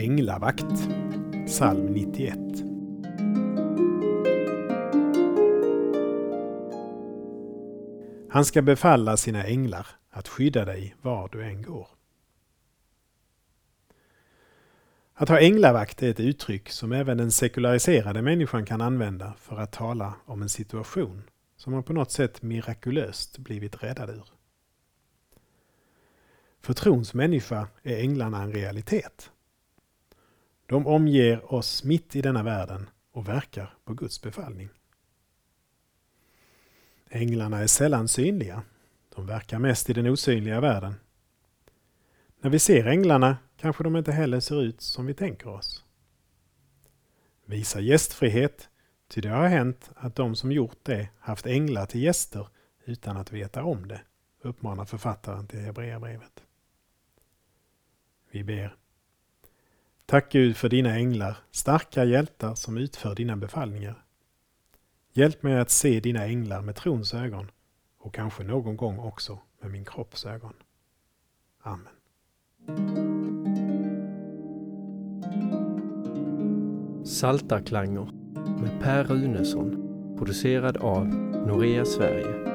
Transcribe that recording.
Änglavakt, psalm 91. Han ska befalla sina änglar att skydda dig var du än går. Att ha änglavakt är ett uttryck som även den sekulariserade människan kan använda för att tala om en situation som man på något sätt mirakulöst blivit räddad ur. För trons människa är änglarna en realitet. De omger oss mitt i denna världen och verkar på Guds befallning. Änglarna är sällan synliga. De verkar mest i den osynliga världen. När vi ser änglarna kanske de inte heller ser ut som vi tänker oss. Visa gästfrihet, ty det har hänt att de som gjort det haft änglar till gäster utan att veta om det, uppmanar författaren till Hebreerbrevet. Vi ber. Tack Gud för dina änglar, starka hjältar som utför dina befallningar. Hjälp mig att se dina änglar med trons ögon och kanske någon gång också med min kropps ögon. Amen. Saltarklanger med Per Runesson producerad av Norea Sverige